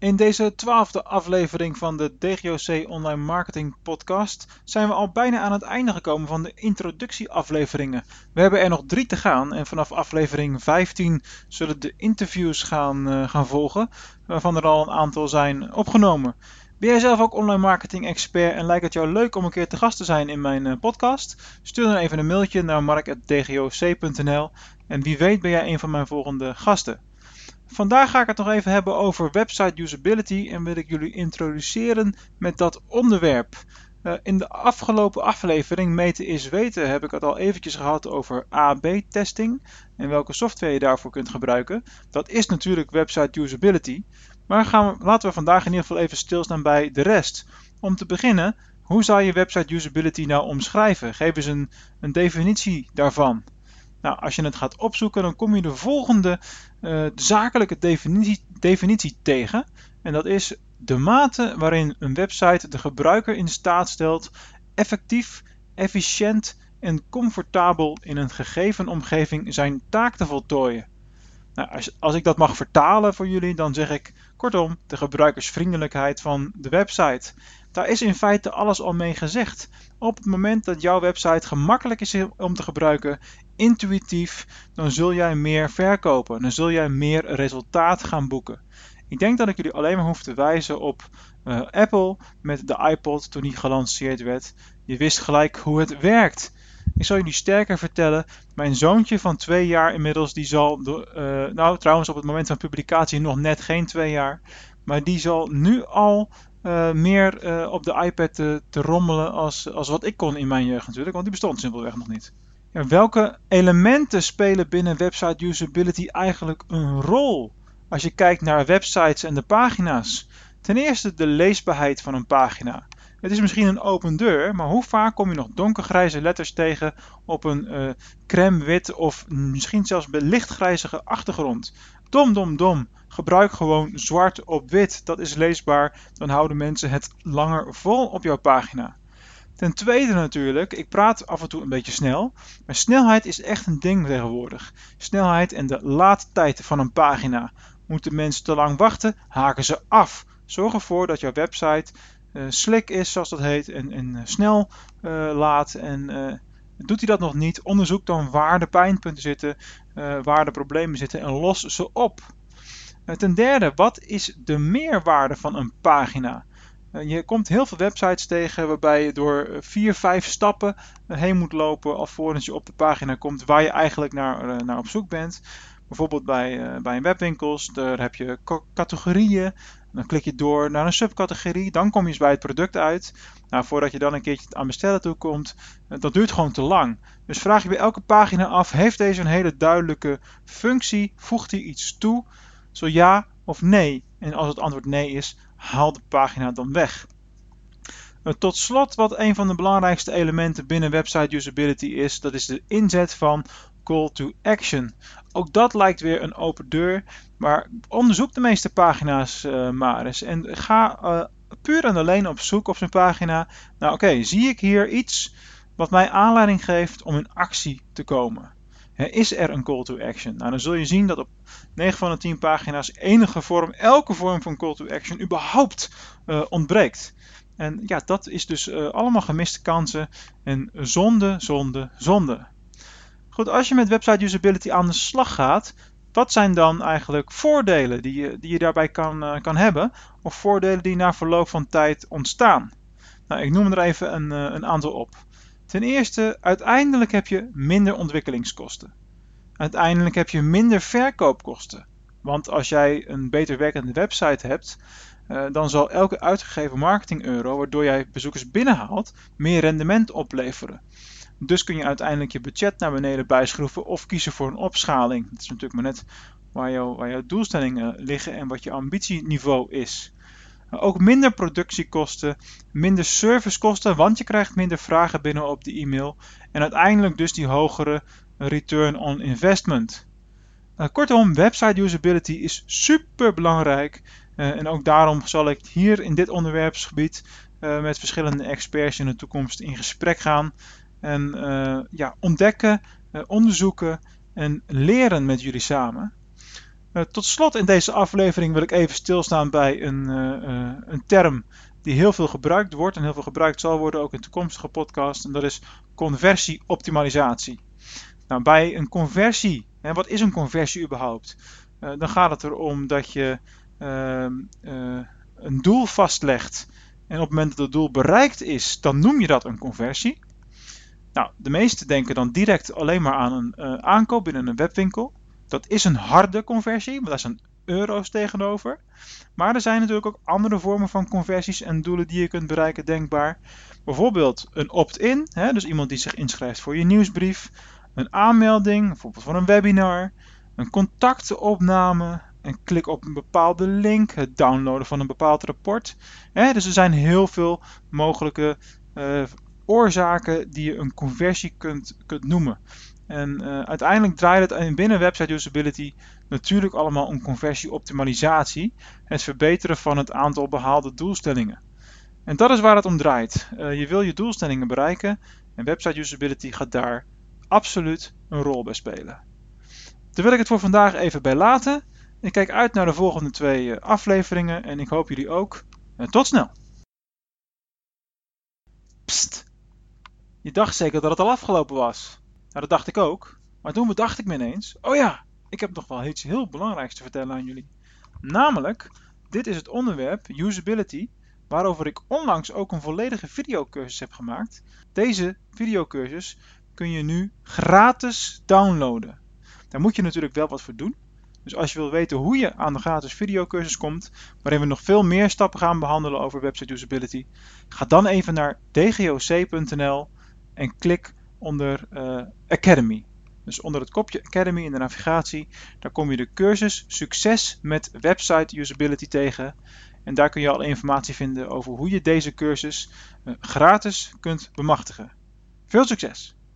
In deze twaalfde aflevering van de DGOC Online Marketing Podcast zijn we al bijna aan het einde gekomen van de introductieafleveringen. We hebben er nog drie te gaan en vanaf aflevering 15 zullen de interviews gaan, uh, gaan volgen, waarvan er al een aantal zijn opgenomen. Ben jij zelf ook online marketing expert en lijkt het jou leuk om een keer te gast te zijn in mijn uh, podcast? Stuur dan even een mailtje naar mark.dgoc.nl en wie weet ben jij een van mijn volgende gasten. Vandaag ga ik het nog even hebben over website usability en wil ik jullie introduceren met dat onderwerp. Uh, in de afgelopen aflevering Meten is Weten heb ik het al eventjes gehad over AB-testing en welke software je daarvoor kunt gebruiken. Dat is natuurlijk website usability, maar gaan we, laten we vandaag in ieder geval even stilstaan bij de rest. Om te beginnen, hoe zou je website usability nou omschrijven? Geef eens een, een definitie daarvan. Nou, als je het gaat opzoeken, dan kom je de volgende uh, zakelijke definitie, definitie tegen. En dat is de mate waarin een website de gebruiker in staat stelt effectief, efficiënt en comfortabel in een gegeven omgeving zijn taak te voltooien. Nou, als, als ik dat mag vertalen voor jullie, dan zeg ik kortom de gebruikersvriendelijkheid van de website. Daar is in feite alles al mee gezegd. Op het moment dat jouw website gemakkelijk is om te gebruiken, intuïtief, dan zul jij meer verkopen. Dan zul jij meer resultaat gaan boeken. Ik denk dat ik jullie alleen maar hoef te wijzen op uh, Apple met de iPod toen die gelanceerd werd. Je wist gelijk hoe het werkt. Ik zal jullie sterker vertellen. Mijn zoontje van twee jaar inmiddels, die zal, uh, nou trouwens op het moment van publicatie nog net geen twee jaar, maar die zal nu al uh, meer op de iPad te, te, rommelen als, als wat ik kon in mijn jeugd natuurlijk, want die bestond simpelweg nog niet. Ja, welke elementen spelen binnen website usability eigenlijk een rol als je kijkt naar websites en de pagina's? Ten eerste de leesbaarheid van een pagina. Het is misschien een open deur, maar hoe vaak kom je nog donkergrijze letters tegen op een uh, crème wit of misschien zelfs lichtgrijzige achtergrond? Dom, dom, dom. Gebruik gewoon zwart op wit. Dat is leesbaar. Dan houden mensen het langer vol op jouw pagina. Ten tweede natuurlijk, ik praat af en toe een beetje snel, maar snelheid is echt een ding tegenwoordig. Snelheid en de laadtijd van een pagina. Moeten mensen te lang wachten, haken ze af. Zorg ervoor dat jouw website uh, slick is, zoals dat heet, en, en uh, snel uh, laat. En doet hij dat nog niet, onderzoek dan waar de pijnpunten zitten, waar de problemen zitten en los ze op. ten derde, wat is de meerwaarde van een pagina? Je komt heel veel websites tegen waarbij je door vier, vijf stappen heen moet lopen alvorens je op de pagina komt waar je eigenlijk naar, naar op zoek bent. Bijvoorbeeld bij, bij een webwinkels, daar heb je categorieën, dan klik je door naar een subcategorie, dan kom je eens bij het product uit. Nou, voordat je dan een keertje aan bestellen toe komt, eh, dat duurt gewoon te lang. Dus vraag je bij elke pagina af, heeft deze een hele duidelijke functie? Voegt hij iets toe? Zo ja of nee? En als het antwoord nee is, haal de pagina dan weg. Eh, tot slot, wat een van de belangrijkste elementen binnen website usability is, dat is de inzet van call to action. Ook dat lijkt weer een open deur, maar onderzoek de meeste pagina's uh, maar eens en ga uh, puur en alleen op zoek op zijn pagina. Nou oké, zie ik hier iets wat mij aanleiding geeft om in actie te komen? Is er een call to action? Nou, dan zul je zien dat op 9 van de 10 pagina's enige vorm, elke vorm van call to action überhaupt uh, ontbreekt. En ja, dat is dus uh, allemaal gemiste kansen en zonde, zonde, zonde. Goed, als je met website usability aan de slag gaat, wat zijn dan eigenlijk voordelen die je, die je daarbij kan, uh, kan hebben? Of voordelen die na verloop van tijd ontstaan? Nou, ik noem er even een, een aantal op. Ten eerste, uiteindelijk heb je minder ontwikkelingskosten. Uiteindelijk heb je minder verkoopkosten. Want als jij een beter werkende website hebt, uh, dan zal elke uitgegeven marketing euro, waardoor jij bezoekers binnenhaalt, meer rendement opleveren. Dus kun je uiteindelijk je budget naar beneden bijschroeven of kiezen voor een opschaling. Dat is natuurlijk maar net waar, jou, waar jouw doelstellingen liggen en wat je ambitieniveau is. Ook minder productiekosten, minder servicekosten, want je krijgt minder vragen binnen op de e-mail. En uiteindelijk dus die hogere return on investment. Uh, kortom, website usability is super belangrijk. Uh, en ook daarom zal ik hier in dit onderwerpsgebied uh, met verschillende experts in de toekomst in gesprek gaan. En ja, ontdekken, onderzoeken en leren met jullie samen. Uh, tot slot in deze aflevering wil ik even stilstaan bij een, uh, een term die heel veel gebruikt wordt en heel veel gebruikt zal worden ook in toekomstige podcasts. En dat is conversieoptimalisatie. Nou, bij een conversie, hè, wat is een conversie überhaupt? dan gaat het erom dat je ehm, een doel vastlegt en op het moment dat het doel bereikt is, dan noem je dat een conversie. Nou, de meesten denken dan direct alleen maar aan een aankoop binnen een webwinkel. Dat is een harde conversie, want daar zijn euro's tegenover. Maar er zijn natuurlijk ook andere vormen van conversies en doelen die je kunt bereiken denkbaar. Bijvoorbeeld een opt-in, dus iemand die zich inschrijft voor je nieuwsbrief. Een aanmelding, bijvoorbeeld voor een webinar. Een contactenopname, een klik op een bepaalde link, het downloaden van een bepaald rapport. dus er zijn heel veel mogelijke uh, oorzaken die je een conversie kunt, kunt noemen. En uh, uiteindelijk draait het binnen website usability natuurlijk allemaal om conversieoptimalisatie, het verbeteren van het aantal behaalde doelstellingen. En dat is waar het om draait. Uh, je wil je doelstellingen bereiken en website usability gaat daar absoluut een rol bij spelen. Daar wil ik het voor vandaag even bij laten. Ik kijk uit naar de volgende twee eh, afleveringen en ik hoop jullie ook. tot snel! Pst! Je dacht zeker dat het al afgelopen was. Nou, dat dacht ik ook. Maar toen bedacht ik me ineens: oh ja, ik heb nog wel iets heel belangrijks te vertellen aan jullie. Namelijk, dit is het onderwerp usability, waarover ik onlangs ook een volledige videocursus heb gemaakt. Deze videocursus kun je nu gratis downloaden. Daar moet je natuurlijk wel wat voor doen. Dus als je wil weten hoe je aan de gratis videocursus komt, waarin we nog veel meer stappen gaan behandelen over website usability, ga dan even naar dgoc.nl en klik onder uh, Academy. Dus onder het kopje Academy in de navigatie, daar kom je de cursus Succes met Website Usability tegen. En daar kun je al informatie vinden over hoe je deze cursus uh, gratis kunt bemachtigen. Veel succes!